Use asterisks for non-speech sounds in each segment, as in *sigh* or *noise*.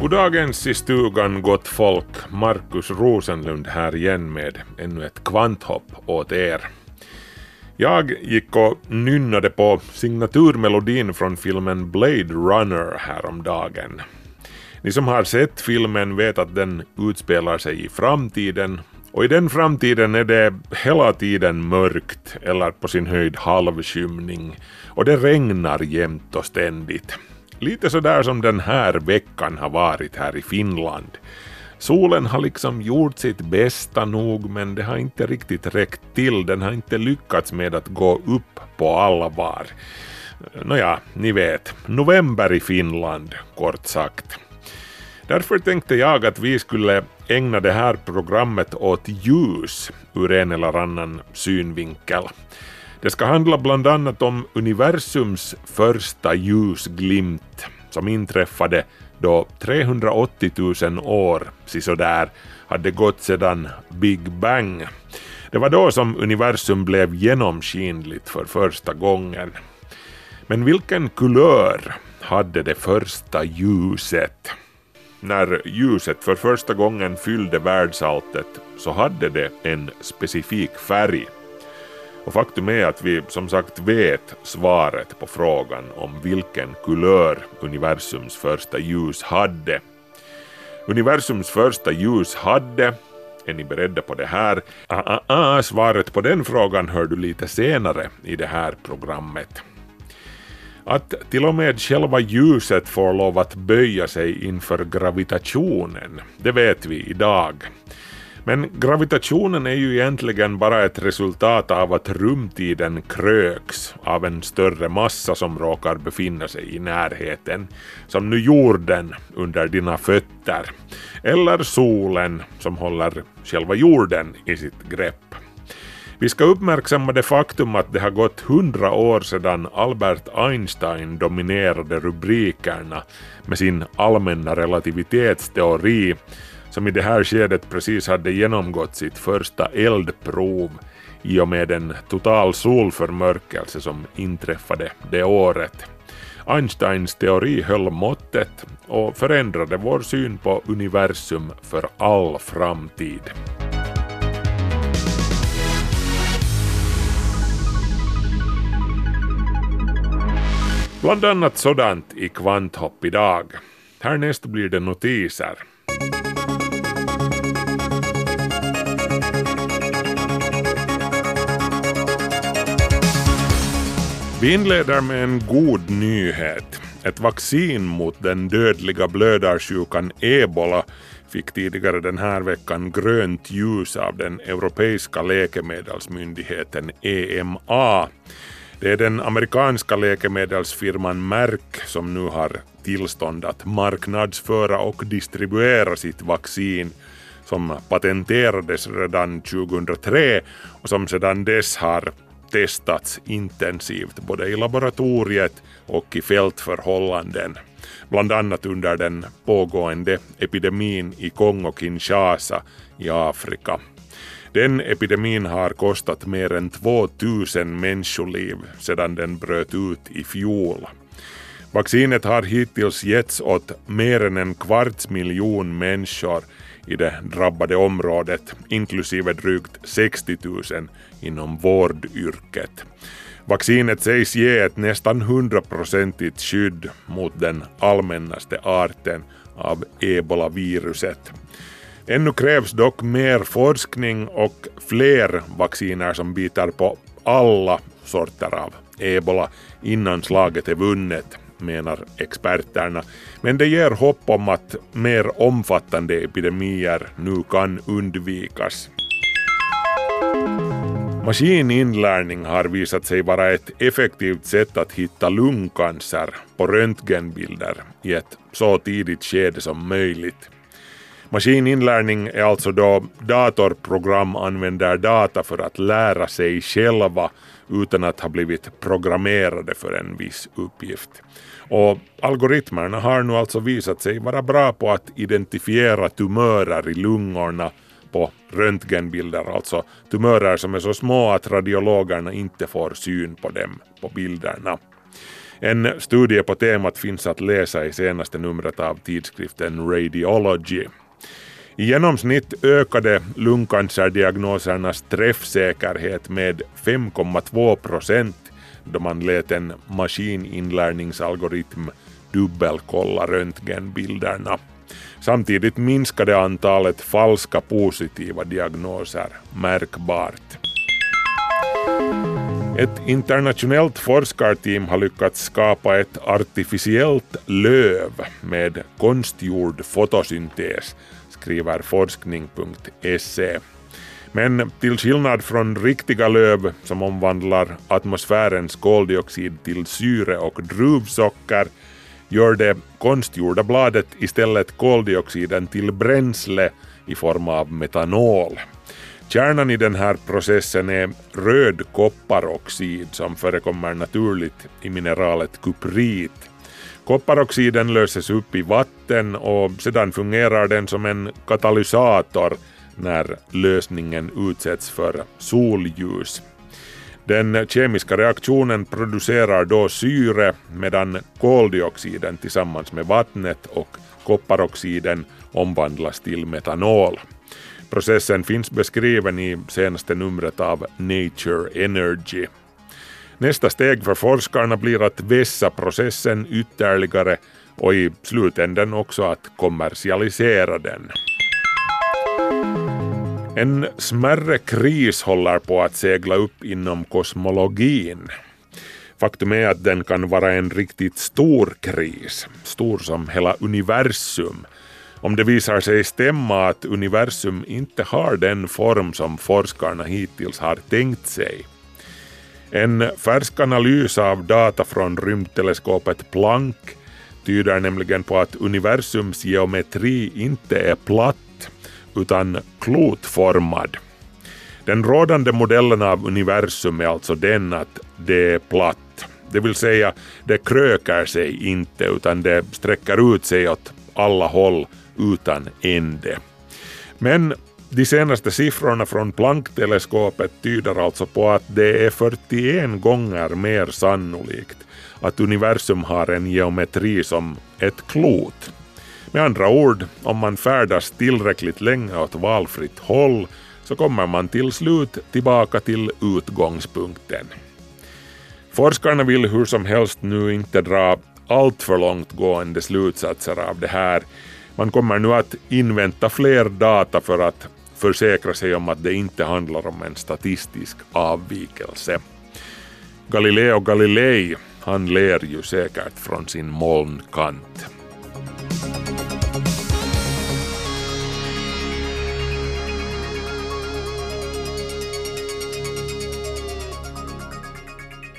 Goddagens i stugan gott folk, Markus Rosenlund här igen med ännu ett kvanthopp åt er. Jag gick och nynnade på signaturmelodin från filmen Blade Runner häromdagen. Ni som har sett filmen vet att den utspelar sig i framtiden och i den framtiden är det hela tiden mörkt eller på sin höjd halvskymning och det regnar jämt och ständigt. Lite sådär som den här veckan har varit här i Finland. Solen har liksom gjort sitt bästa nog men det har inte riktigt räckt till. Den har inte lyckats med att gå upp på allvar. Nåja, ni vet. November i Finland, kort sagt. Därför tänkte jag att vi skulle ägna det här programmet åt ljus ur en eller annan synvinkel. Det ska handla bland annat om universums första ljusglimt som inträffade då 380 000 år sisådär hade gått sedan Big Bang. Det var då som universum blev genomskinligt för första gången. Men vilken kulör hade det första ljuset? När ljuset för första gången fyllde världsalltet så hade det en specifik färg. Och faktum är att vi som sagt vet svaret på frågan om vilken kulör universums första ljus hade. Universums första ljus hade, är ni beredda på det här? Ah, ah, ah, ah, svaret på den frågan hör du lite senare i det här programmet. Att till och med själva ljuset får lov att böja sig inför gravitationen, det vet vi idag. Men gravitationen är ju egentligen bara ett resultat av att rumtiden kröks av en större massa som råkar befinna sig i närheten, som nu jorden under dina fötter, eller solen som håller själva jorden i sitt grepp. Vi ska uppmärksamma det faktum att det har gått hundra år sedan Albert Einstein dominerade rubrikerna med sin allmänna relativitetsteori som i det här skedet precis hade genomgått sitt första eldprov i och med en total solförmörkelse som inträffade det året. Einsteins teori höll måttet och förändrade vår syn på universum för all framtid. Bland annat sådant i Kvanthopp idag. Härnäst blir det notiser. Vi inleder med en god nyhet. Ett vaccin mot den dödliga blödarsjukan ebola fick tidigare den här veckan grönt ljus av den europeiska läkemedelsmyndigheten EMA. Det är den amerikanska läkemedelsfirman Merck som nu har tillstånd att marknadsföra och distribuera sitt vaccin som patenterades redan 2003 och som sedan dess har testats intensivt både i laboratoriet och i fältförhållanden, bland annat under den pågående epidemin i Kongo-Kinshasa i Afrika. Den epidemin har kostat mer än 2000 människoliv sedan den bröt ut i fjol. Vaccinet har hittills getts åt mer än en kvarts miljon människor i det drabbade området, inklusive drygt 60 000 inom vårdyrket. Vaccinet sägs ge ett nästan hundraprocentigt skydd mot den allmännaste arten av ebolaviruset. Ännu krävs dock mer forskning och fler vacciner som biter på alla sorter av ebola innan slaget är vunnet menar experterna. Men det ger hopp om att mer omfattande epidemier nu kan undvikas. Maskininlärning har visat sig vara ett effektivt sätt att hitta lungcancer på röntgenbilder i ett så tidigt skede som möjligt. Maskininlärning är alltså då datorprogram använder data för att lära sig själva utan att ha blivit programmerade för en viss uppgift. Och algoritmerna har nu alltså visat sig vara bra på att identifiera tumörer i lungorna på röntgenbilder, alltså tumörer som är så små att radiologerna inte får syn på dem på bilderna. En studie på temat finns att läsa i senaste numret av tidskriften Radiology. I genomsnitt ökade lungcancerdiagnosernas träffsäkerhet med 5,2 procent då man lät en maskininlärningsalgoritm dubbelkolla röntgenbilderna. Samtidigt minskade antalet falska positiva diagnoser märkbart. Ett internationellt forskarteam har lyckats skapa ett artificiellt löv med konstgjord fotosyntes, skriver forskning.se. Men till skillnad från riktiga löv som omvandlar atmosfärens koldioxid till syre och druvsocker gör det konstgjorda bladet istället koldioxiden till bränsle i form av metanol. Kärnan i den här processen är röd kopparoxid som förekommer naturligt i mineralet kuprit. Kopparoxiden löses upp i vatten och sedan fungerar den som en katalysator när lösningen utsätts för solljus. Den kemiska reaktionen producerar då syre medan koldioxiden tillsammans med vattnet och kopparoxiden omvandlas till metanol. Processen finns beskriven i senaste numret av Nature Energy. Nästa steg för forskarna blir att vässa processen ytterligare och i slutänden också att kommersialisera den. En smärre kris håller på att segla upp inom kosmologin. Faktum är att den kan vara en riktigt stor kris, stor som hela universum, om det visar sig stämma att universum inte har den form som forskarna hittills har tänkt sig. En färsk analys av data från rymdteleskopet Planck tyder nämligen på att universums geometri inte är platt utan klotformad. Den rådande modellen av universum är alltså den att det är platt, det vill säga det kröker sig inte utan det sträcker ut sig åt alla håll utan ände. Men de senaste siffrorna från Planck-teleskopet tyder alltså på att det är 41 gånger mer sannolikt att universum har en geometri som ett klot. Med andra ord, om man färdas tillräckligt länge åt valfritt håll så kommer man till slut tillbaka till utgångspunkten. Forskarna vill hur som helst nu inte dra alltför långtgående slutsatser av det här. Man kommer nu att invänta fler data för att försäkra sig om att det inte handlar om en statistisk avvikelse. Galileo Galilei, han ler ju säkert från sin molnkant.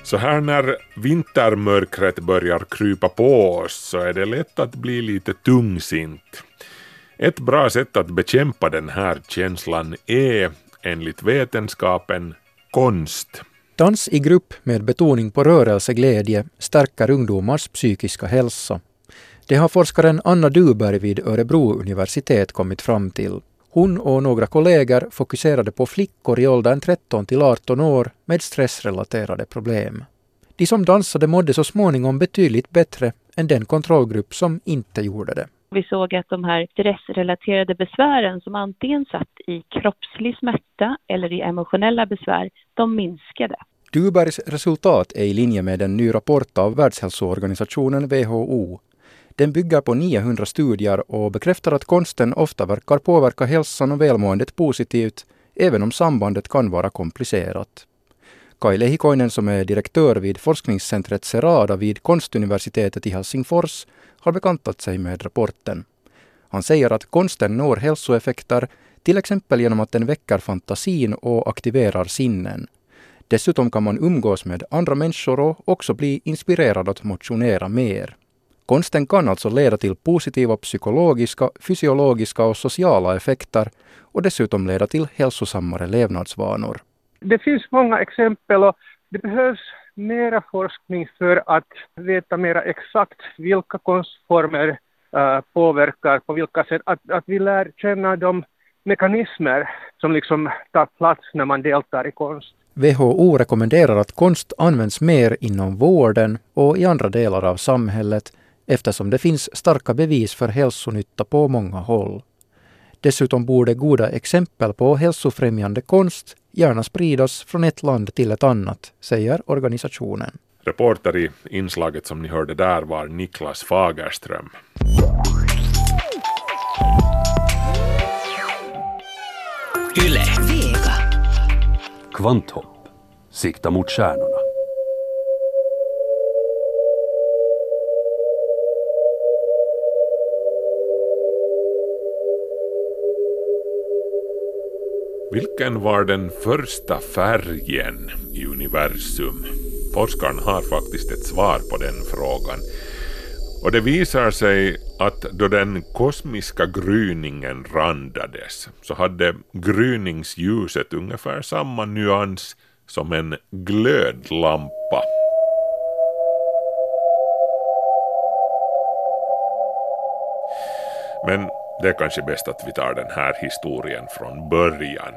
Så här när vintermörkret börjar krypa på oss så är det lätt att bli lite tungsint. Ett bra sätt att bekämpa den här känslan är, enligt vetenskapen, konst. Dans i grupp med betoning på rörelseglädje stärker ungdomars psykiska hälsa. Det har forskaren Anna Duberg vid Örebro universitet kommit fram till. Hon och några kollegor fokuserade på flickor i åldern 13 till 18 år med stressrelaterade problem. De som dansade mådde så småningom betydligt bättre än den kontrollgrupp som inte gjorde det. Vi såg att de här stressrelaterade besvären som antingen satt i kroppslig smärta eller i emotionella besvär, de minskade. Dubergs resultat är i linje med en ny rapport av Världshälsoorganisationen WHO den bygger på 900 studier och bekräftar att konsten ofta verkar påverka hälsan och välmåendet positivt, även om sambandet kan vara komplicerat. Kai Lehikoinen som är direktör vid forskningscentret Serada vid Konstuniversitetet i Helsingfors har bekantat sig med rapporten. Han säger att konsten når hälsoeffekter, till exempel genom att den väcker fantasin och aktiverar sinnen. Dessutom kan man umgås med andra människor och också bli inspirerad att motionera mer. Konsten kan alltså leda till positiva psykologiska, fysiologiska och sociala effekter och dessutom leda till hälsosammare levnadsvanor. Det finns många exempel och det behövs mera forskning för att veta mera exakt vilka konstformer uh, påverkar på vilka sätt. Att, att vi lär känna de mekanismer som liksom tar plats när man deltar i konst. WHO rekommenderar att konst används mer inom vården och i andra delar av samhället eftersom det finns starka bevis för hälsonytta på många håll. Dessutom borde goda exempel på hälsofrämjande konst gärna spridas från ett land till ett annat, säger organisationen. Reporter i inslaget som ni hörde där var Niklas Fagerström. Yle. Vega. Kvanthopp. Sikta mot stjärnorna. Vilken var den första färgen i universum? Forskaren har faktiskt ett svar på den frågan. Och det visar sig att då den kosmiska gryningen randades så hade gryningsljuset ungefär samma nyans som en glödlampa. Men det är kanske bäst att vi tar den här historien från början.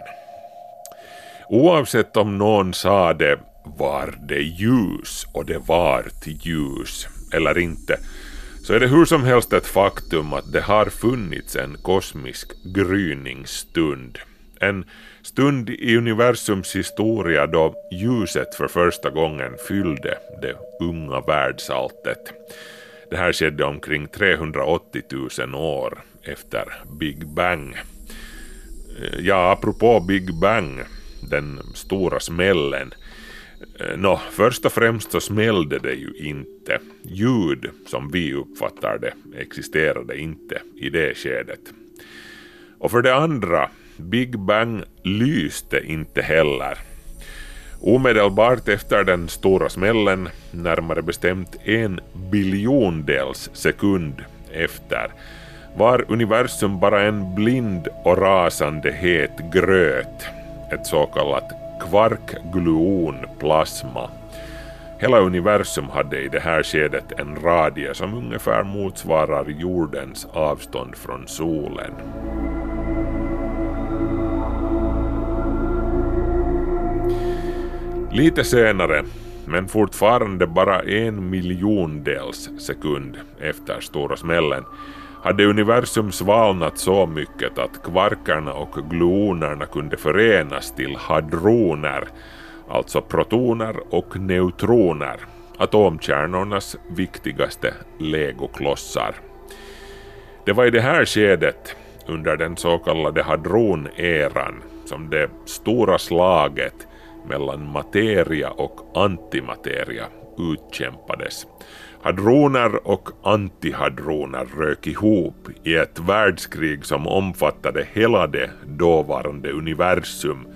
Oavsett om någon sa det var det ljus och det var till ljus eller inte så är det hur som helst ett faktum att det har funnits en kosmisk gryningsstund. En stund i universums historia då ljuset för första gången fyllde det unga världsalltet. Det här skedde omkring 380 000 år efter Big Bang. Eh, ja, apropå Big Bang, den stora smällen. Eh, nå, först och främst så smällde det ju inte. Ljud, som vi uppfattar det, existerade inte i det skedet. Och för det andra, Big Bang lyste inte heller. Omedelbart efter den stora smällen, närmare bestämt en biljondels sekund efter, var universum bara en blind och rasande het gröt, ett så kallat kvarkgluonplasma. Hela universum hade i det här skedet en radie som ungefär motsvarar jordens avstånd från solen. Lite senare, men fortfarande bara en miljondels sekund efter stora smällen, hade universum svalnat så mycket att kvarkarna och gluonerna kunde förenas till hadroner, alltså protoner och neutroner, atomkärnornas viktigaste legoklossar. Det var i det här skedet, under den så kallade hadroneran, som det stora slaget mellan materia och antimateria utkämpades. Hadroner och antihadroner rök ihop i ett världskrig som omfattade hela det dåvarande universum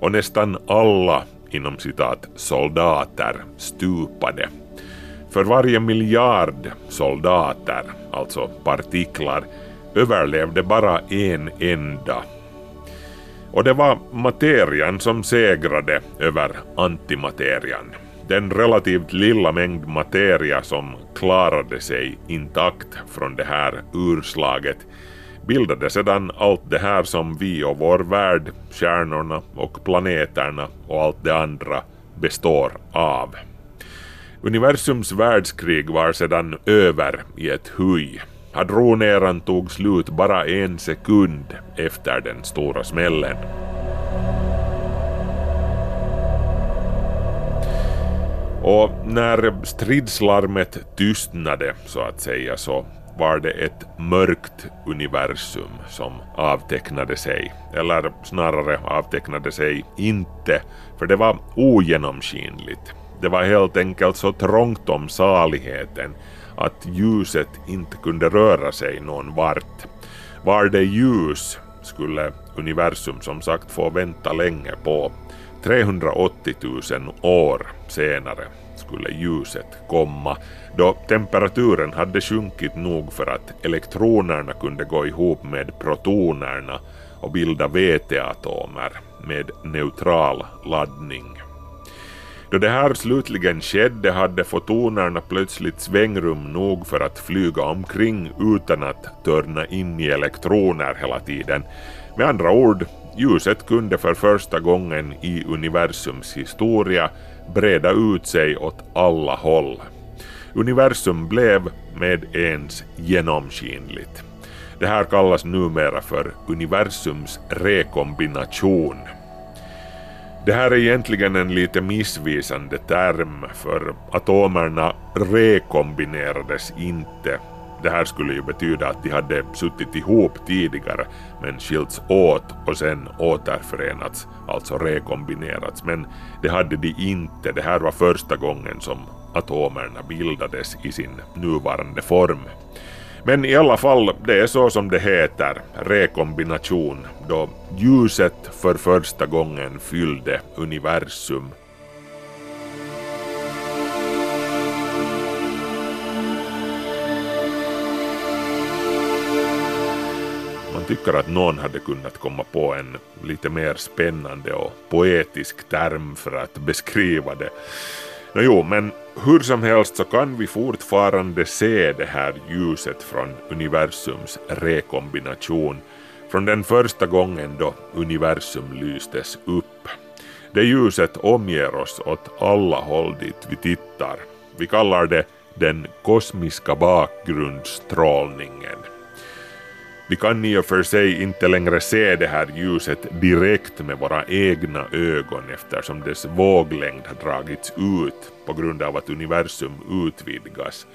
och nästan alla inom citat soldater stupade. För varje miljard soldater, alltså partiklar, överlevde bara en enda. Och det var materian som segrade över antimaterian den relativt lilla mängd materia som klarade sig intakt från det här urslaget bildade sedan allt det här som vi och vår värld, stjärnorna och planeterna och allt det andra består av. Universums världskrig var sedan över i ett huj. Hadroneran tog slut bara en sekund efter den stora smällen. Och när stridslarmet tystnade så att säga så var det ett mörkt universum som avtecknade sig. Eller snarare avtecknade sig inte, för det var ogenomskinligt. Det var helt enkelt så trångt om saligheten att ljuset inte kunde röra sig någon vart. Var det ljus skulle universum som sagt få vänta länge på. 380 000 år senare skulle ljuset komma, då temperaturen hade sjunkit nog för att elektronerna kunde gå ihop med protonerna och bilda väteatomer med neutral laddning. Då det här slutligen skedde hade fotonerna plötsligt svängrum nog för att flyga omkring utan att törna in i elektroner hela tiden. Med andra ord, ljuset kunde för första gången i universums historia breda ut sig åt alla håll. Universum blev med ens genomskinligt. Det här kallas numera för universums rekombination. Det här är egentligen en lite missvisande term för atomerna rekombinerades inte. Det här skulle ju betyda att de hade suttit ihop tidigare men skilts åt och sen återförenats, alltså rekombinerats. Men det hade de inte. Det här var första gången som atomerna bildades i sin nuvarande form. Men i alla fall, det är så som det heter, rekombination, då ljuset för första gången fyllde universum. Tycker att någon hade kunnat komma på en lite mer spännande och poetisk term för att beskriva det. Nå jo, men hur som helst så kan vi fortfarande se det här ljuset från universums rekombination från den första gången då universum lystes upp. Det ljuset omger oss åt alla håll dit vi tittar. Vi kallar det den kosmiska bakgrundsstrålningen. Vi kan i och för sig inte längre se det här ljuset direkt med våra egna ögon eftersom dess våglängd har dragits ut på grund av att universum utvidgas.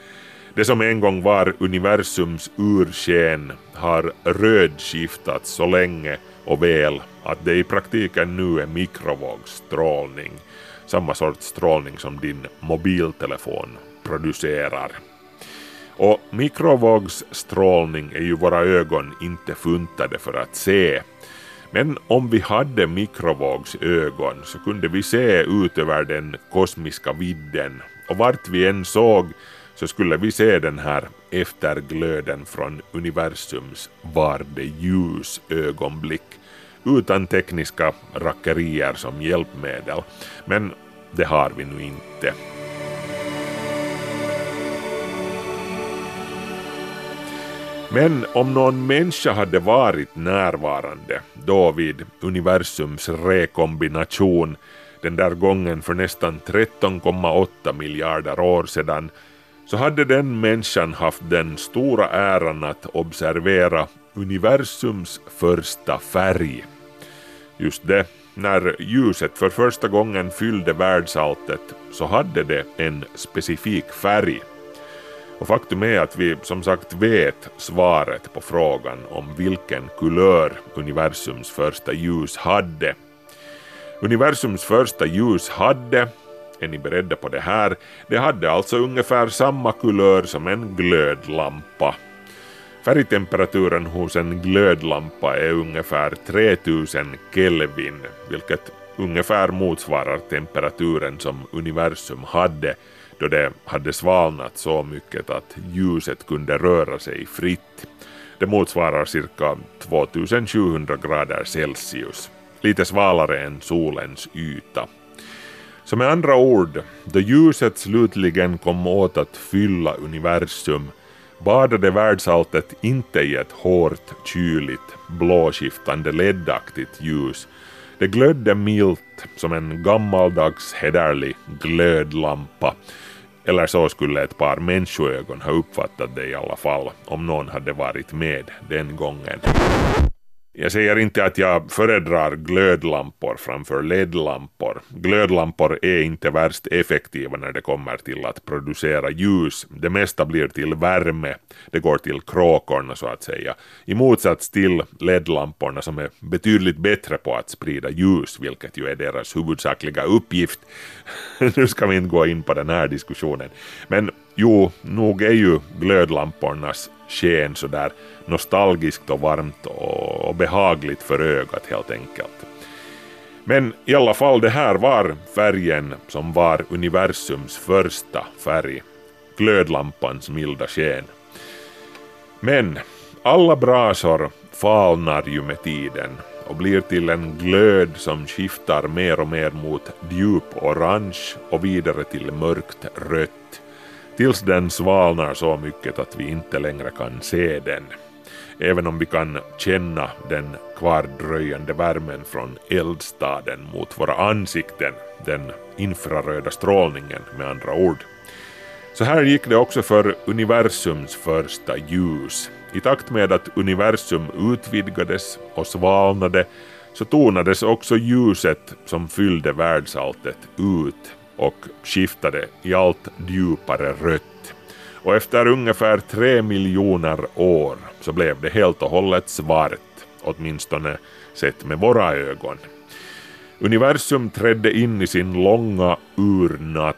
Det som en gång var universums ursken har rödskiftats så länge och väl att det i praktiken nu är mikrovågsstrålning, samma sorts strålning som din mobiltelefon producerar. Och mikrovågsstrålning är ju våra ögon inte funtade för att se. Men om vi hade mikrovågsögon så kunde vi se ut över den kosmiska vidden och vart vi än såg så skulle vi se den här efterglöden från universums varde ljus ögonblick utan tekniska rackerier som hjälpmedel. Men det har vi nu inte. Men om någon människa hade varit närvarande då vid universums rekombination den där gången för nästan 13,8 miljarder år sedan så hade den människan haft den stora äran att observera universums första färg. Just det, när ljuset för första gången fyllde världsalltet så hade det en specifik färg. Och faktum är att vi som sagt vet svaret på frågan om vilken kulör universums första ljus hade. Universums första ljus hade, är ni beredda på det här, det hade alltså ungefär samma kulör som en glödlampa. Färgtemperaturen hos en glödlampa är ungefär 3000 Kelvin, vilket ungefär motsvarar temperaturen som universum hade då det hade svalnat så mycket att ljuset kunde röra sig fritt. Det motsvarar cirka 2700 grader Celsius, lite svalare än solens yta. Så med andra ord, då ljuset slutligen kom åt att fylla universum badade världsalltet inte i ett hårt, kyligt, blåskiftande leddaktigt ljus. Det glödde milt som en gammaldags hederlig glödlampa eller så skulle ett par människoögon ha uppfattat det i alla fall, om någon hade varit med den gången. Jag säger inte att jag föredrar glödlampor framför LED-lampor. Glödlampor är inte värst effektiva när det kommer till att producera ljus. Det mesta blir till värme. Det går till kråkorna så att säga. I motsats till LED-lamporna som är betydligt bättre på att sprida ljus, vilket ju är deras huvudsakliga uppgift. *laughs* nu ska vi inte gå in på den här diskussionen. Men jo, nog är ju glödlampornas sken sådär nostalgiskt och varmt och behagligt för ögat helt enkelt. Men i alla fall, det här var färgen som var universums första färg. Glödlampans milda sken. Men alla brasor falnar ju med tiden och blir till en glöd som skiftar mer och mer mot djup orange och vidare till mörkt rött tills den svalnar så mycket att vi inte längre kan se den. Även om vi kan känna den kvardröjande värmen från eldstaden mot våra ansikten, den infraröda strålningen med andra ord. Så här gick det också för universums första ljus. I takt med att universum utvidgades och svalnade så tonades också ljuset som fyllde världsalltet ut och skiftade i allt djupare rött. Och efter ungefär tre miljoner år så blev det helt och hållet svart, åtminstone sett med våra ögon. Universum trädde in i sin långa urnatt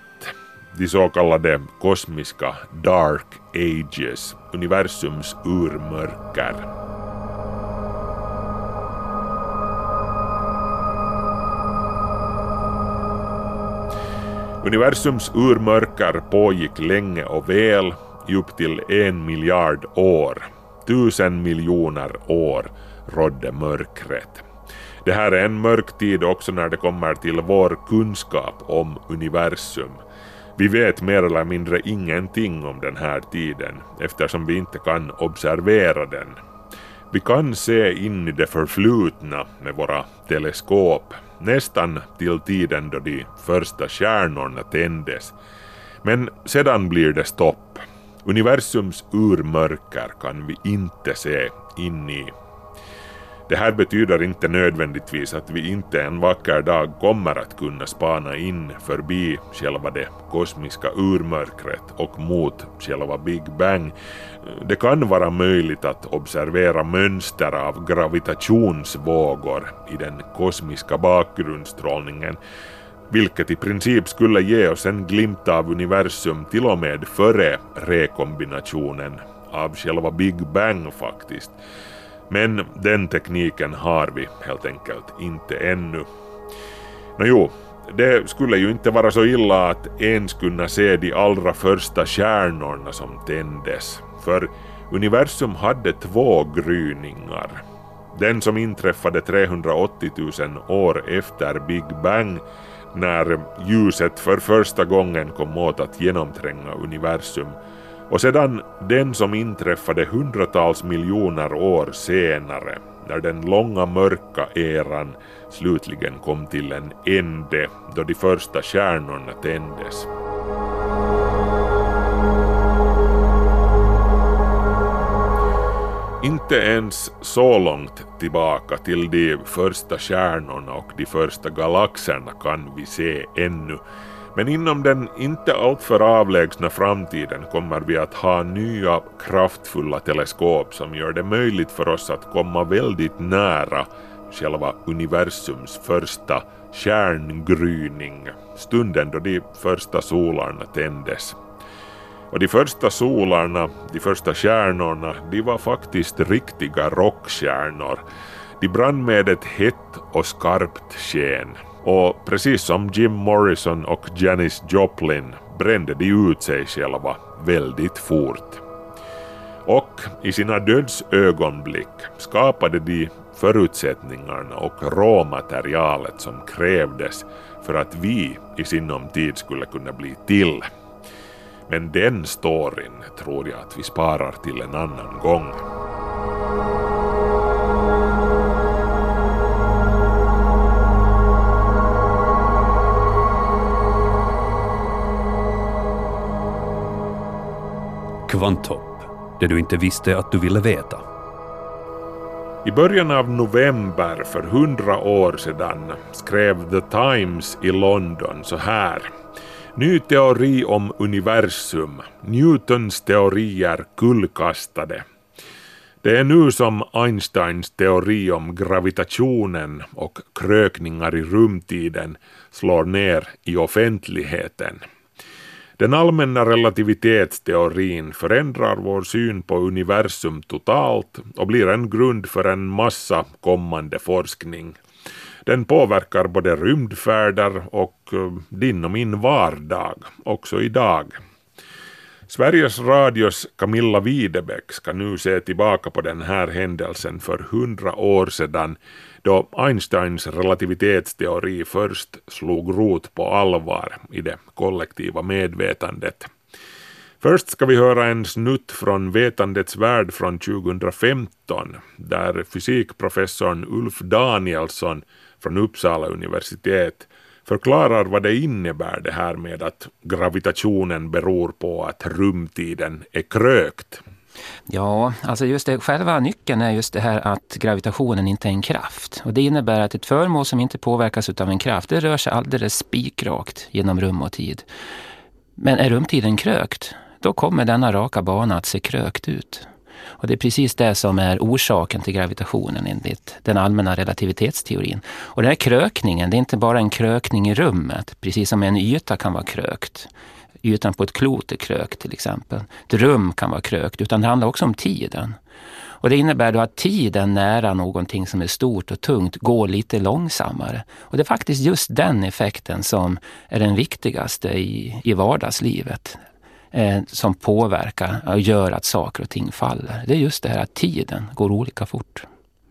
de så kallade kosmiska Dark Ages, universums urmörker. Universums urmörker pågick länge och väl, i upp till en miljard år. Tusen miljoner år rådde mörkret. Det här är en mörk tid också när det kommer till vår kunskap om universum. Vi vet mer eller mindre ingenting om den här tiden eftersom vi inte kan observera den. Vi kan se in i det förflutna med våra teleskop, nästan till tiden då de första stjärnorna tändes. Men sedan blir det stopp. Universums urmörker kan vi inte se in i. Det här betyder inte nödvändigtvis att vi inte en vacker dag kommer att kunna spana in förbi själva det kosmiska urmörkret och mot själva Big Bang. Det kan vara möjligt att observera mönster av gravitationsvågor i den kosmiska bakgrundsstrålningen vilket i princip skulle ge oss en glimt av universum till och med före rekombinationen av själva Big Bang faktiskt. Men den tekniken har vi helt enkelt inte ännu. Nå jo, det skulle ju inte vara så illa att ens kunna se de allra första stjärnorna som tändes, för universum hade två gryningar. Den som inträffade 380 000 år efter Big Bang när ljuset för första gången kom åt att genomtränga universum och sedan den som inträffade hundratals miljoner år senare, när den långa mörka eran slutligen kom till en ände då de första stjärnorna tändes. Inte ens så långt tillbaka till de första stjärnorna och de första galaxerna kan vi se ännu, men inom den inte alltför avlägsna framtiden kommer vi att ha nya kraftfulla teleskop som gör det möjligt för oss att komma väldigt nära själva universums första stjärngryning, stunden då de första solarna tändes. Och de första solarna, de första stjärnorna, de var faktiskt riktiga rockstjärnor. De brann med ett hett och skarpt sken. Och precis som Jim Morrison och Janis Joplin brände de ut sig själva väldigt fort. Och i sina dödsögonblick skapade de förutsättningarna och råmaterialet som krävdes för att vi i sinom tid skulle kunna bli till. Men den storyn tror jag att vi sparar till en annan gång. Kvanthopp, det du inte visste att du ville veta. I början av november för hundra år sedan skrev The Times i London så här. Ny teori om universum. Newtons teorier kullkastade. Det är nu som Einsteins teori om gravitationen och krökningar i rumtiden slår ner i offentligheten. Den allmänna relativitetsteorin förändrar vår syn på universum totalt och blir en grund för en massa kommande forskning. Den påverkar både rymdfärder och eh, din och min vardag, också idag. Sveriges Radios Camilla Widebeck ska nu se tillbaka på den här händelsen för hundra år sedan då Einsteins relativitetsteori först slog rot på allvar i det kollektiva medvetandet. Först ska vi höra en snutt från Vetandets värld från 2015 där fysikprofessorn Ulf Danielsson från Uppsala universitet förklarar vad det innebär det här med att gravitationen beror på att rumtiden är krökt. Ja, alltså just det, själva nyckeln är just det här att gravitationen inte är en kraft. Och det innebär att ett föremål som inte påverkas av en kraft, det rör sig alldeles spikrakt genom rum och tid. Men är rumtiden krökt, då kommer denna raka bana att se krökt ut. Och det är precis det som är orsaken till gravitationen enligt den allmänna relativitetsteorin. Och den här krökningen, det är inte bara en krökning i rummet, precis som en yta kan vara krökt. Ytan på ett klot är krökt till exempel. Ett rum kan vara krökt, utan det handlar också om tiden. Och det innebär då att tiden nära någonting som är stort och tungt går lite långsammare. Och det är faktiskt just den effekten som är den viktigaste i, i vardagslivet eh, som påverkar och gör att saker och ting faller. Det är just det här att tiden går olika fort.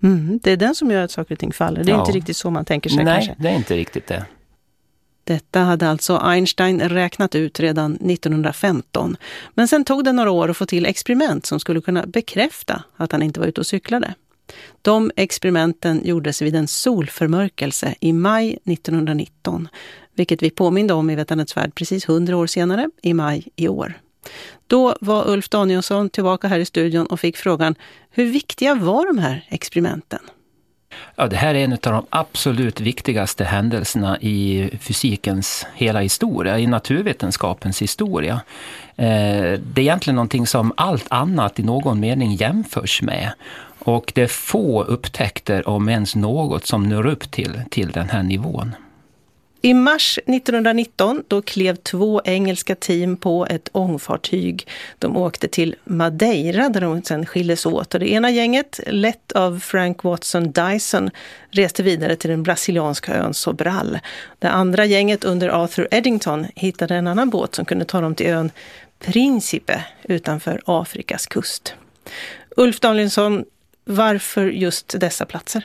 Mm, det är den som gör att saker och ting faller. Det är Ja. inte riktigt så man tänker sig Nej, kanske. det är inte riktigt det. Detta hade alltså Einstein räknat ut redan 1915. Men sen tog det några år att få till experiment som skulle kunna bekräfta att han inte var ute och cyklade. De experimenten gjordes vid en solförmörkelse i maj 1919, vilket vi påminde om i Vetandets värld precis 100 år senare, i maj i år. Då var Ulf Danielsson tillbaka här i studion och fick frågan, hur viktiga var de här experimenten? Ja, det här är en av de absolut viktigaste händelserna i fysikens hela historia, i naturvetenskapens historia. Eh, det är egentligen någonting som allt annat i någon mening jämförs med. Och det är få upptäckter, om ens något, som når upp till, till den här nivån. I mars 1919 då klev två engelska team på ett ångfartyg. De åkte till Madeira där de sen skildes åt. Och det ena gänget, lett av Frank Watson Dyson, reste vidare till den brasilianska ön Sobral. Det andra gänget under Arthur Eddington hittade en annan båt som kunde ta dem till ön Principe utanför Afrikas kust. Ulf Danielsson, varför just dessa platser?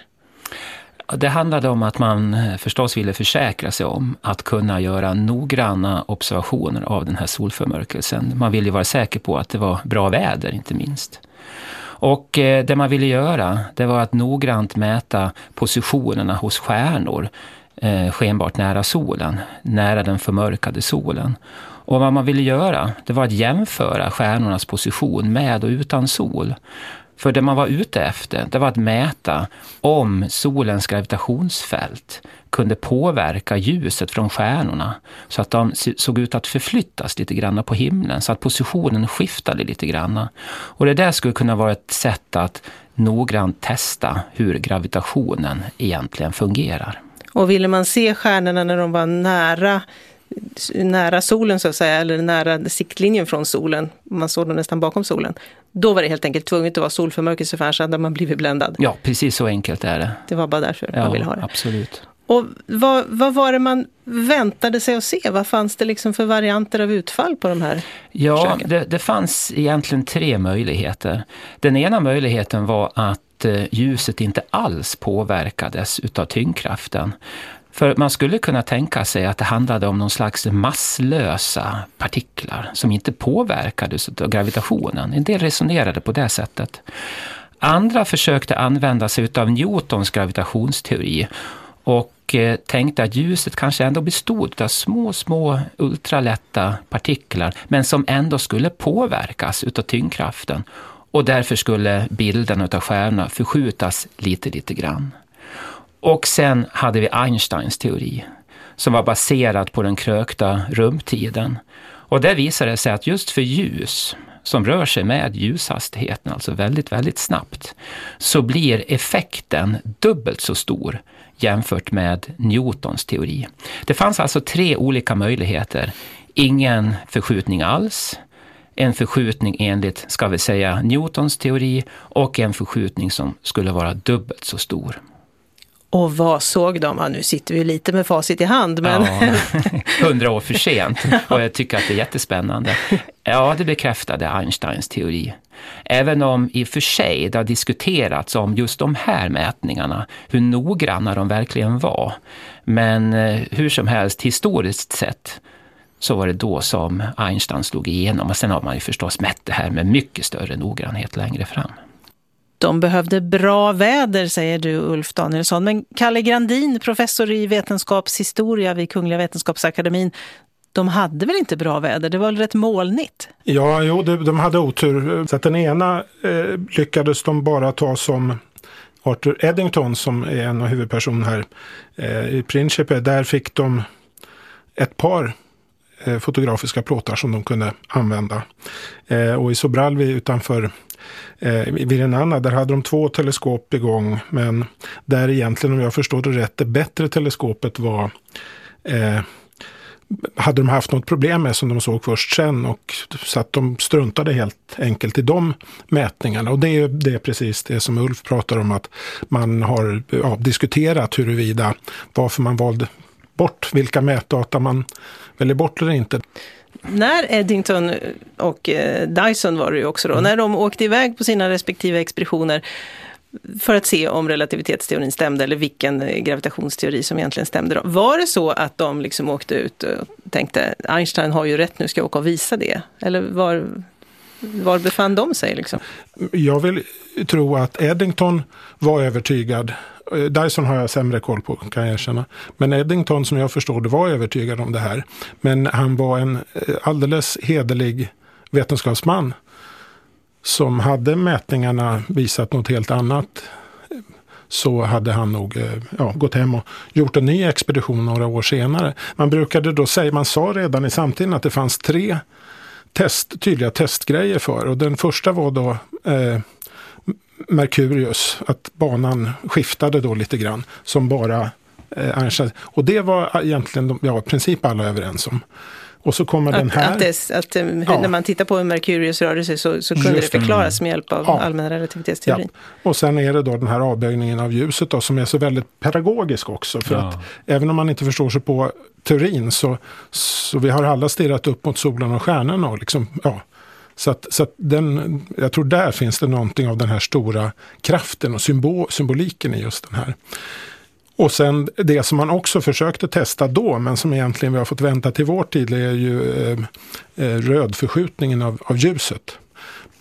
Det handlade om att man eh, förstås ville försäkra sig om att kunna göra noggranna observationer av den här solförmörkelsen. Man ville vara säker på att det var bra väder, inte minst. Och eh, det man ville göra, det var att noggrant mäta positionerna hos stjärnor eh, skenbart nära solen, nära den förmörkade solen. Och vad man ville göra, det var att jämföra stjärnornas position med och utan sol. För det man var ute efter, det var att mäta om solens gravitationsfält kunde påverka ljuset från stjärnorna så att de såg ut att förflyttas lite grann på himlen, så att positionen skiftade lite grann. Och det där skulle kunna vara ett sätt att noggrant testa hur gravitationen egentligen fungerar. Och ville man se stjärnorna när de var nära, nära solen så att säga, eller nära siktlinjen från solen, man såg dem nästan bakom solen, då var det helt enkelt tvunget att vara solförmörkelse för annars hade man blivit bländad. Ja, precis så enkelt är det. Det var bara därför Ja, man ville ha det. absolut. Och vad, vad var det man väntade sig att se? Vad fanns det liksom för varianter av utfall på de här Ja, försöken? det, det fanns egentligen tre möjligheter. Den ena möjligheten var att eh, ljuset inte alls påverkades utav tyngdkraften. För man skulle kunna tänka sig att det handlade om någon slags masslösa partiklar som inte påverkades av gravitationen. En del resonerade på det sättet. Andra försökte använda sig utav Newtons gravitationsteori och eh, tänkte att ljuset kanske ändå bestod av små, små ultralätta partiklar, men som ändå skulle påverkas utav tyngdkraften. Och därför skulle bilden utav stjärnorna förskjutas lite, lite grann. Och sen hade vi Einsteins teori, som var baserad på den krökta rumtiden. Och där visade det sig att just för ljus, som rör sig med ljushastigheten, alltså väldigt, väldigt snabbt, så blir effekten dubbelt så stor jämfört med Newtons teori. Det fanns alltså tre olika möjligheter. Ingen förskjutning alls, en förskjutning enligt, ska vi säga, Newtons teori och en förskjutning som skulle vara dubbelt så stor. Och vad såg de? Ja, nu sitter vi lite med facit i hand, men... *laughs* Hundra år för sent. Och jag tycker att det är jättespännande. Ja, det bekräftade Einsteins teori. Även om i och för sig det har diskuterats om just de här mätningarna, hur noggranna de verkligen var. Men eh, hur som helst, historiskt sett, så var det då som Einstein slog igenom. Och sen har man ju förstås mätt det här med mycket större noggrannhet längre fram. De behövde bra väder, säger du Ulf Danielsson. Men Kalle Grandin, professor i vetenskapshistoria vid Kungliga Vetenskapsakademin, de hade väl inte bra väder? Det var väl rätt molnigt? Ja, jo, de, hade otur. Så att den ena eh, lyckades de bara ta som Arthur Eddington som är en av huvudpersonerna här eh, i Principe. Där fick de ett par Eh, fotografiska plåtar som de kunde använda. Eh, och i Sobralvi utanför eh, Virenana, där hade de två teleskop igång. Men där egentligen, om jag förstår det rätt, det bättre teleskopet var eh, hade de haft något problem med som de såg först sen och så att de struntade helt enkelt i de mätningarna. Och det är, det är precis det som Ulf pratar om att man har ja, diskuterat huruvida varför man valde bort vilka mätdata man väljer bort eller inte. När Eddington och eh, Dyson var det ju också då, mm. när de åkte iväg på sina respektive expeditioner för att se om relativitetsteorin stämde eller vilken eh, gravitationsteori som egentligen stämde. Då. Var det så att de liksom åkte ut och tänkte Einstein har ju rätt, nu ska jag åka och visa det? Eller var, var befann de sig? Liksom? Jag vill tro att Eddington var övertygad. Eh, Dyson har jag sämre koll på kan jag erkänna. Men Eddington som jag förstår var övertygad om det här. Men han var en eh, alldeles hederlig vetenskapsman som hade mätningarna visat något helt annat så hade han nog eh, ja, gått hem och gjort en ny expedition några år senare. Man brukade då säga, man sa redan i samtiden att det fanns tre test, tydliga testgrejer för och den första var då eh, Merkurius, att banan skiftade då lite grann som bara eh, Einstein. Och det var egentligen ja, i princip alla överens om. Och så kommer att, den här. Att, det, att eh, ja. När man tittar på Merkurius rörelse så, så kunde Just det förklaras med hjälp av ja. allmänna relativitetsteorin. Ja. Och sen är det då den här avböjningen av ljuset då, som är så väldigt pedagogisk också. För att även om man inte förstår sig på teorin så, så vi har alla stirrat upp mot solen och stjärnorna. Och liksom, ja. Så, att, så att den, jag tror där finns det någonting av den här stora kraften och symbol, symboliken i just den här. Och sen det som man också försökte testa då, men som egentligen vi har fått vänta till vår tid, är ju eh, eh rödförskjutningen av, av ljuset.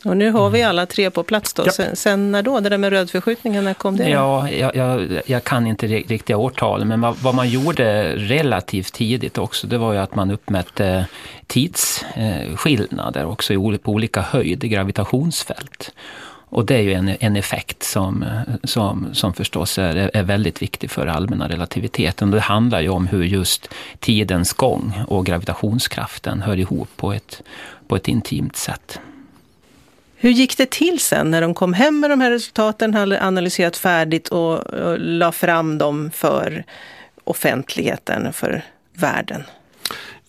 Och nu har vi alla tre på plats då. Ja. Sen, sen, när då? Det där med rödförskjutningen, när kom det? Ja, jag, jag, jag kan inte riktiga årtal, men vad man gjorde relativt tidigt också, det var ju att man uppmätte tidsskillnader också på olika höjd i gravitationsfält. Och det är ju en, en effekt som, som, som förstås är, är väldigt viktig för allmänna relativiteten. Det handlar ju om hur just tidens gång och gravitationskraften hör ihop på ett, på ett intimt sätt. Hur gick det till sen när de kom hem med de här resultaten, hade analyserat färdigt och, och la fram dem för offentligheten, för världen?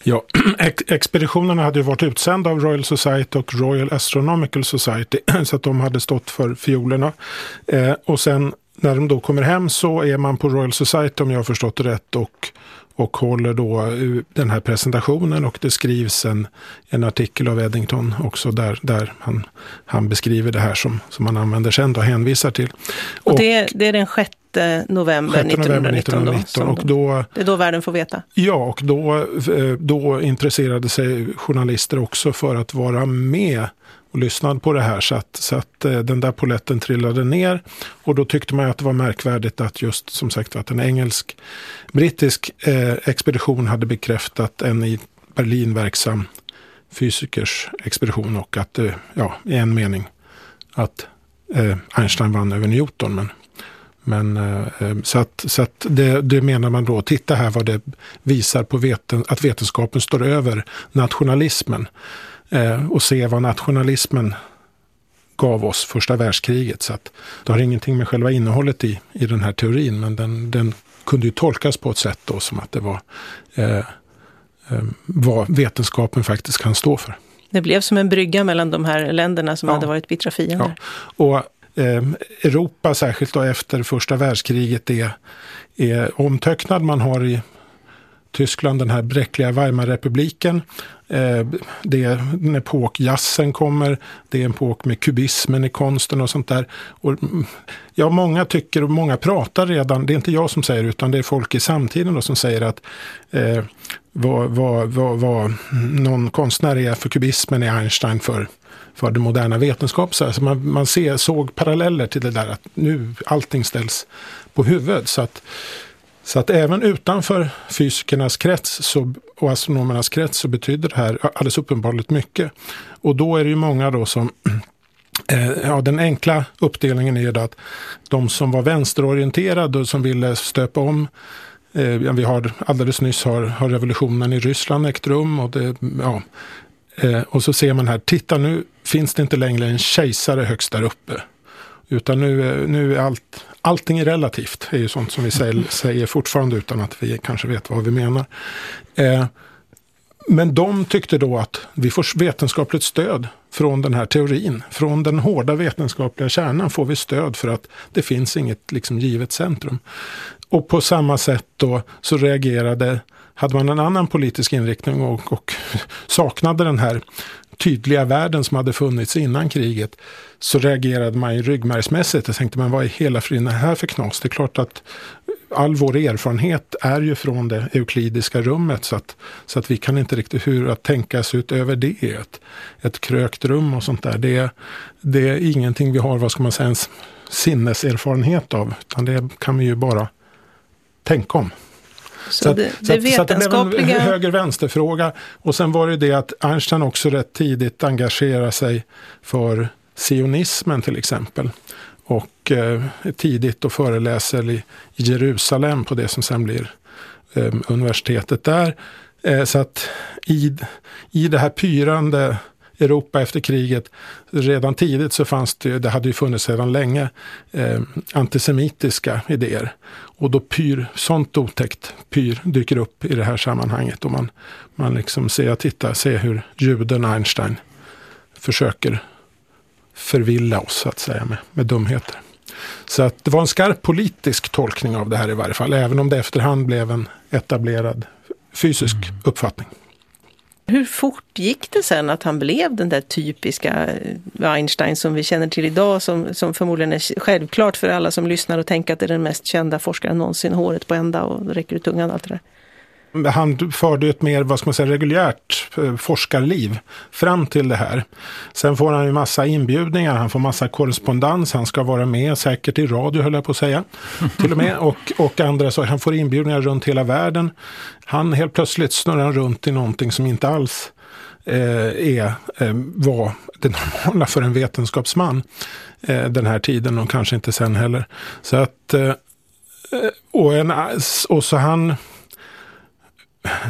Ja, *clears throat* ex expeditionerna hade ju varit utsända av Royal Society och Royal Astronomical Society *clears throat* så att de hade stått för fiolerna. Eh, och sen när de då kommer hem så är man på Royal Society om jag har förstått det rätt och, och håller då den här presentationen och det skrivs en, en artikel av Eddington också där, där han, han beskriver det här som, som man använder sen och hänvisar till. Och, och det, det är den sjätte november 6 november 1919. Då, och då, det är då världen får veta? Ja, och då, eh, då intresserade sig journalister också för att vara med och lyssnade på det här så att, så att eh, den där poletten trillade ner. Och då tyckte man att det var märkvärdigt att just som sagt att en engelsk brittisk eh, expedition hade bekräftat en i Berlin verksam fysikers expedition och att, eh, ja, i en mening att eh, Einstein vann över Newton. Men men, eh, eh så att, så att det, det, menar man då, titta här vad det visar på veten, att vetenskapen står över nationalismen. Eh, och se vad nationalismen gav oss första världskriget. Så att det har ingenting med själva innehållet i, i den här teorin, men den, den kunde ju tolkas på ett sätt då som att det var eh, eh, vad vetenskapen faktiskt kan stå för. Det blev som en brygga mellan de här länderna som ja. hade varit bittra fiender. Ja. Och eh, Europa, särskilt då efter första världskriget, är, är omtöcknad. Man har i Tyskland den här bräckliga Weimarrepubliken. Eh, det är en epok jazzen kommer, det är en epok med kubismen i konsten och sånt där. Och, mm, ja, många tycker och många pratar redan, det är inte jag som säger utan det är folk i samtiden då som säger att eh, vad, vad, vad, vad någon konstnär är för kubismen är Einstein för för den moderna vetenskap. Så alltså man, man ser, såg paralleller till det där att nu allting ställs på huvudet. Så att, så att även utanför fysikernas krets så, och astronomernas krets så betyder det här alldeles uppenbarligt mycket. Och då är det ju många då som *clears throat* eh, Ja, den enkla uppdelningen är att de som var vänsterorienterade och som ville stöpa om eh, vi har alldeles nyss har, har revolutionen i Ryssland ägt rum och, det, ja, eh, och så ser man här, titta nu finns det inte längre en kejsare högst där uppe. Utan nu, nu är allt, allting är relativt. Det är ju sånt som vi säger, *laughs* säger fortfarande utan att vi kanske vet vad vi menar. Eh, men de tyckte då att vi får vetenskapligt stöd från den här teorin. Från den hårda vetenskapliga kärnan får vi stöd för att det finns inget liksom, givet centrum. Och på samma sätt då så reagerade, hade man en annan politisk inriktning och, och *laughs* saknade den här tydliga världen som hade funnits innan kriget så reagerade man ju ryggmärgsmässigt och tänkte man vad är hela friden här för knas? Det är klart att all vår erfarenhet är ju från det euklidiska rummet så att, så att vi kan inte riktigt hur att tänka sig utöver det. Ett, ett krökt rum och sånt där. Det, det är ingenting vi har, vad ska man säga, en sinneserfarenhet av. Utan det kan vi ju bara tänka om. Så, så, det, det, så, så det blev en höger-vänster-fråga. Och sen var det det att Einstein också rätt tidigt engagerade sig för sionismen till exempel. Och eh, tidigt och föreläser i, i, Jerusalem på det som sen blir eh, universitetet där. Eh, så att i, i det här pyrande Europa efter kriget, redan tidigt så fanns det, det hade ju funnits sedan länge, eh, antisemitiska idéer. Och då pyr, sånt otäckt pyr dyker upp i det här sammanhanget. Och man, man liksom ser, titta, ser hur juden Einstein försöker förvilla oss så att säga med, med dumheter. Så att det var en skarp politisk tolkning av det här i varje fall, även om det efterhand blev en etablerad fysisk mm. uppfattning. Hur fort gick det sen att han blev den där typiska eh, Einstein som vi känner till idag, som, som förmodligen är självklart för alla som lyssnar och tänker att det är den mest kända forskaren någonsin, håret på ända och räcker ut tungan och allt det där? Han förde ett mer, vad ska man säga, reguljärt eh, forskarliv fram till det här. Sen får han ju massa inbjudningar, han får massa korrespondens, han ska vara med säkert i radio höll jag på att säga. *laughs* till och med. Och, och andra så han får inbjudningar runt hela världen. Han helt plötsligt snurrar runt i någonting som inte alls eh, är, eh, var det normala för en vetenskapsman den här tiden och kanske inte sen heller. Så att, och, en, och så han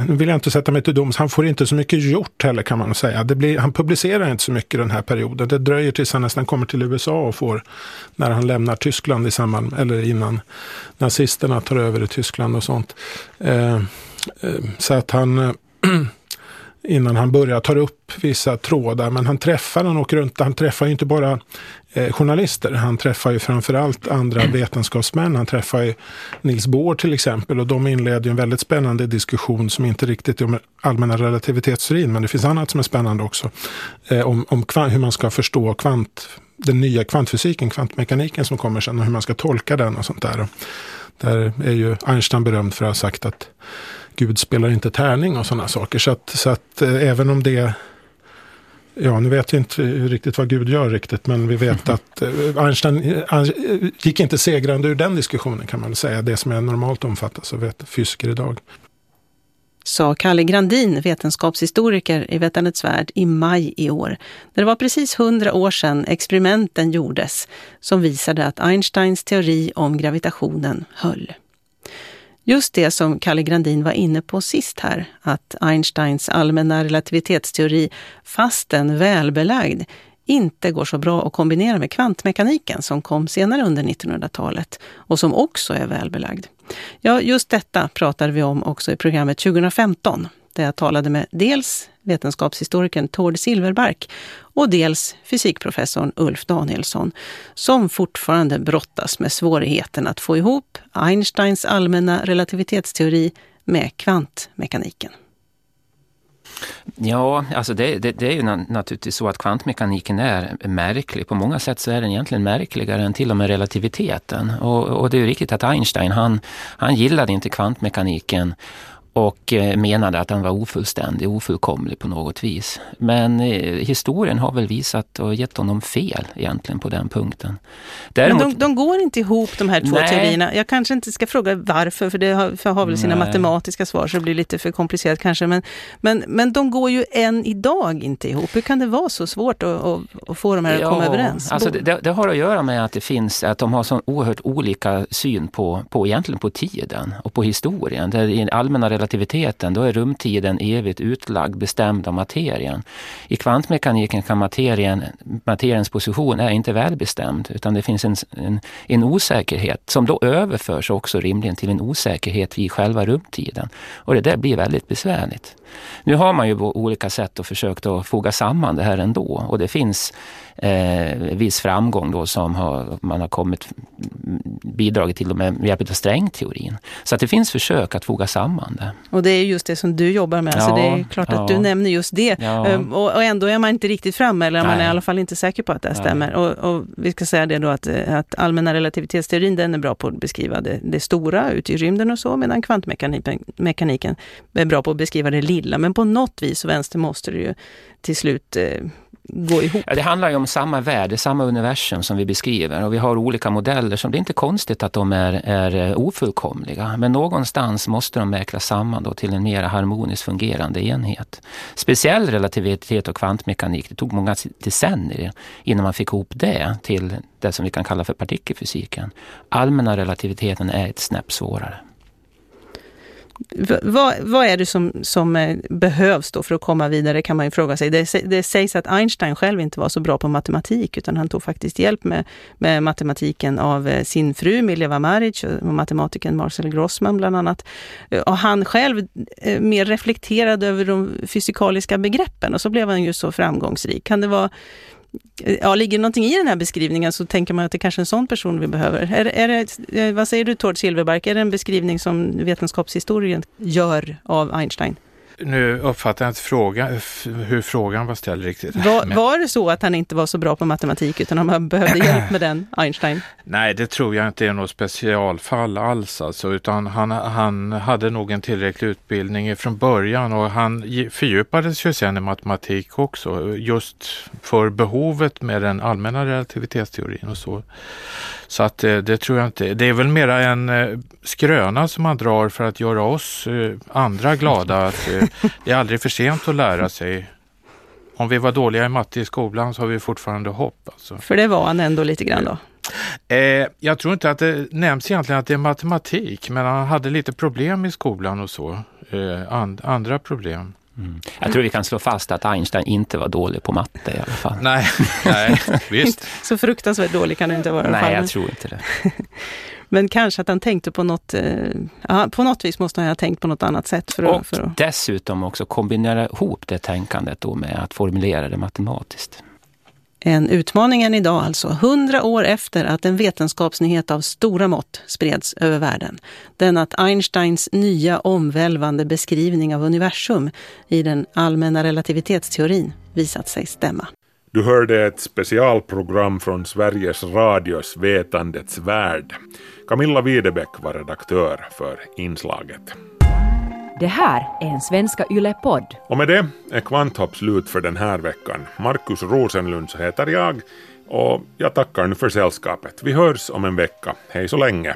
nu vill jag inte sätta mig till doms, han får inte så mycket gjort heller kan man säga. Det blir, han publicerar inte så mycket den här perioden. Det dröjer tills han nästan kommer till USA och får, när han lämnar Tyskland i samband, eller innan nazisterna tar över i Tyskland och sånt. Eh, eh, så att han eh, *clears throat* innan han börjar tar upp vissa trådar. Men han träffar, han åker runt, han träffar ju inte bara eh, journalister. Han träffar ju framförallt andra *clears throat* vetenskapsmän. Han träffar ju Nils Bohr till exempel och de inleder en väldigt spännande diskussion som inte riktigt är om allmänna relativitetsteorin, men det finns annat som är spännande också. Eh, om om hur man ska förstå kvant, den nya kvantfysiken, kvantmekaniken som kommer sen och hur man ska tolka den och sånt där. Där är ju Einstein berömd för att ha sagt att Gud spelar inte tärning och sådana saker. Så att, så att eh, även om det Ja, nu vet vi inte riktigt vad Gud gör riktigt, men vi vet att eh, Einstein eh, gick inte segrande ur den diskussionen kan man säga, det som är normalt omfattas av fysiker idag. Sa Kalle Grandin, vetenskapshistoriker i Vetandets värld, i maj i år. Det var precis hundra år sedan experimenten gjordes som visade att Einsteins teori om gravitationen höll. Just det som Kalle Grandin var inne på sist här, att Einsteins allmänna relativitetsteori, fastän välbelagd, inte går så bra att kombinera med kvantmekaniken som kom senare under 1900-talet och som också är välbelagd. Ja, just detta pratade vi om också i programmet 2015 där jag talade med dels vetenskapshistorikern Tord Silverbark och dels fysikprofessorn Ulf Danielsson som fortfarande brottas med svårigheten att få ihop Einsteins allmänna relativitetsteori med kvantmekaniken. Ja, alltså det, det, det är ju naturligtvis så att kvantmekaniken är märklig. På många sätt så är den egentligen märkligare än till och med relativiteten. Och, och det är ju riktigt att Einstein, han, han gillade inte kvantmekaniken och eh, menade att den var ofullständig, ofullkomlig på något vis. Men eh, historien har väl visat och gett honom fel egentligen på den punkten. Däremot, Men de, de går inte ihop de här två nej. teorierna. Jag kanske inte ska fråga varför, för det har, för har väl sina nej. matematiska svar så det blir lite för komplicerat kanske. Men, men, men de går ju än idag inte ihop. Hur kan det vara så svårt att, att, att få de här ja, att komma överens? Alltså det, det, har att göra med att det finns, att de har så oerhört olika syn på, på egentligen på tiden och på historien. Det är allmänna relativiteten, då är rumtiden evigt utlagd, bestämd av materien. I kvantmekaniken kan materien, materiens position är inte välbestämd, utan det finns en, en, en osäkerhet som då överförs också rimligen till en osäkerhet i själva rumtiden. Och det där blir väldigt besvärligt. Nu har man ju på olika sätt och försökt att foga samman det här ändå och det finns eh, viss framgång då som har, man har kommit bidragit till med, med hjälp av strängteorin. Så att det finns försök att foga samman det. Och det är just det som du jobbar med, ja, så det är klart ja. att du nämner just det. Ja. Ehm, och, och, ändå är man inte riktigt framme, eller Nej. man är i alla fall inte säker på att det stämmer. Och, och, vi ska säga det då att, att allmänna relativitetsteorin den är bra på att beskriva det, det stora ute i rymden och så, medan kvantmekaniken är bra på att beskriva det lilla. Men på något vis, vänster, måste det ju till slut eh, gå ihop. Ja, det handlar ju om samma värld, samma universum som vi beskriver och vi har olika modeller som det är inte konstigt att de är, är eh, ofullkomliga. Men någonstans måste de mäklas samman då till en mer harmoniskt fungerande enhet. Speciell relativitet och kvantmekanik, det tog många decennier innan man fick ihop det till det som vi kan kalla för partikelfysiken. Allmänna relativiteten är ett snäpp svårare. Vad, vad är det som, som eh, behövs då för att komma vidare kan man ju fråga sig. Det, det sägs att Einstein själv inte var så bra på matematik utan han tog faktiskt hjälp med, med matematiken av eh, sin fru Mileva Maric och matematikern Marcel Grossman bland annat. Eh, och han själv mer reflekterade över de fysikaliska begreppen och så blev han ju så framgångsrik. Kan det vara ja, ligger det någonting i den här beskrivningen så tänker man att det kanske är en sån person vi behöver. Är, är det, eh, vad säger du Tord Silverbark, är det en beskrivning som vetenskapshistorien gör av Einstein? Nu uppfattar jag inte fråga, hur frågan var ställd riktigt. Var, var, det så att han inte var så bra på matematik utan han behövde *laughs* hjälp med den, Einstein? Nej, det tror jag inte är något specialfall alls alltså, utan han, han hade nog en tillräcklig utbildning från början och han fördjupades ju sen i matematik också, just för behovet med den allmänna relativitetsteorin och så. Så att det, det, tror jag inte. Det är väl mera en eh, skröna som man drar för att göra oss eh, andra glada. Att eh, det är aldrig för sent att lära sig. Om vi var dåliga i matte i skolan så har vi fortfarande hopp. Alltså. För det var han ändå lite grann då? Eh, jag tror inte att det nämns egentligen att det är matematik, men han hade lite problem i skolan och så. Eh, and, andra problem. Mm. Jag tror vi kan slå fast att Einstein inte var dålig på matte i alla fall. Nej, nej visst. *laughs* Så fruktansvärt dålig kan det inte vara. Nej, jag tror inte det. *laughs* Men kanske att han tänkte på något, eh, på något vis måste han ha tänkt på något annat sätt. För och att, för att... dessutom också kombinera ihop det tänkandet då med att formulera det matematiskt. En utmaning än idag alltså, hundra år efter att en vetenskapsnyhet av stora mått spreds över världen. Den att Einsteins nya omvälvande beskrivning av universum i den allmänna relativitetsteorin visat sig stämma. Du hörde ett specialprogram från Sveriges Radios Vetandets värld. Camilla Widebeck var redaktör för inslaget. Det här är en Svenska Yle-podd. Och med det är Kvanthopp slut för den här veckan. Markus Rosenlund heter jag och jag tackar nu för sällskapet. Vi hörs om en vecka. Hej så länge!